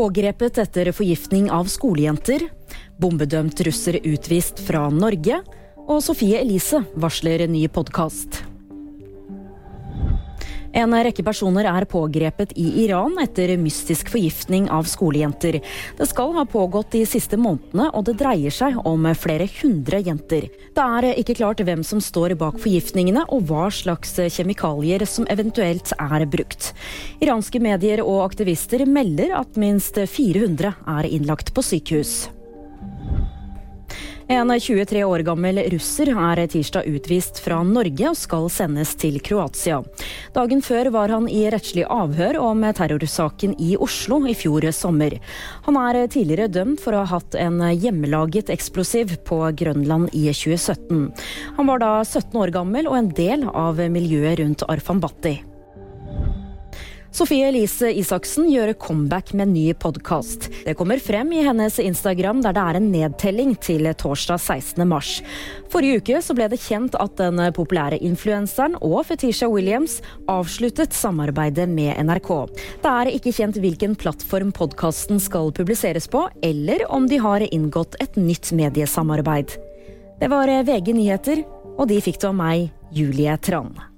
Pågrepet etter forgiftning av skolejenter. Bombedømt russer utvist fra Norge. Og Sofie Elise varsler ny podkast. En rekke personer er pågrepet i Iran etter mystisk forgiftning av skolejenter. Det skal ha pågått de siste månedene, og det dreier seg om flere hundre jenter. Det er ikke klart hvem som står bak forgiftningene, og hva slags kjemikalier som eventuelt er brukt. Iranske medier og aktivister melder at minst 400 er innlagt på sykehus. En 23 år gammel russer er tirsdag utvist fra Norge og skal sendes til Kroatia. Dagen før var han i rettslig avhør om terrorsaken i Oslo i fjor sommer. Han er tidligere dømt for å ha hatt en hjemmelaget eksplosiv på Grønland i 2017. Han var da 17 år gammel og en del av miljøet rundt Arfan Bhatti. Sofie Elise Isaksen gjør comeback med ny podkast. Det kommer frem i hennes Instagram, der det er en nedtelling til torsdag 16. mars. Forrige uke ble det kjent at den populære influenseren og Fetisha Williams avsluttet samarbeidet med NRK. Det er ikke kjent hvilken plattform podkasten skal publiseres på, eller om de har inngått et nytt mediesamarbeid. Det var VG nyheter, og de fikk du av meg, Julie Tran.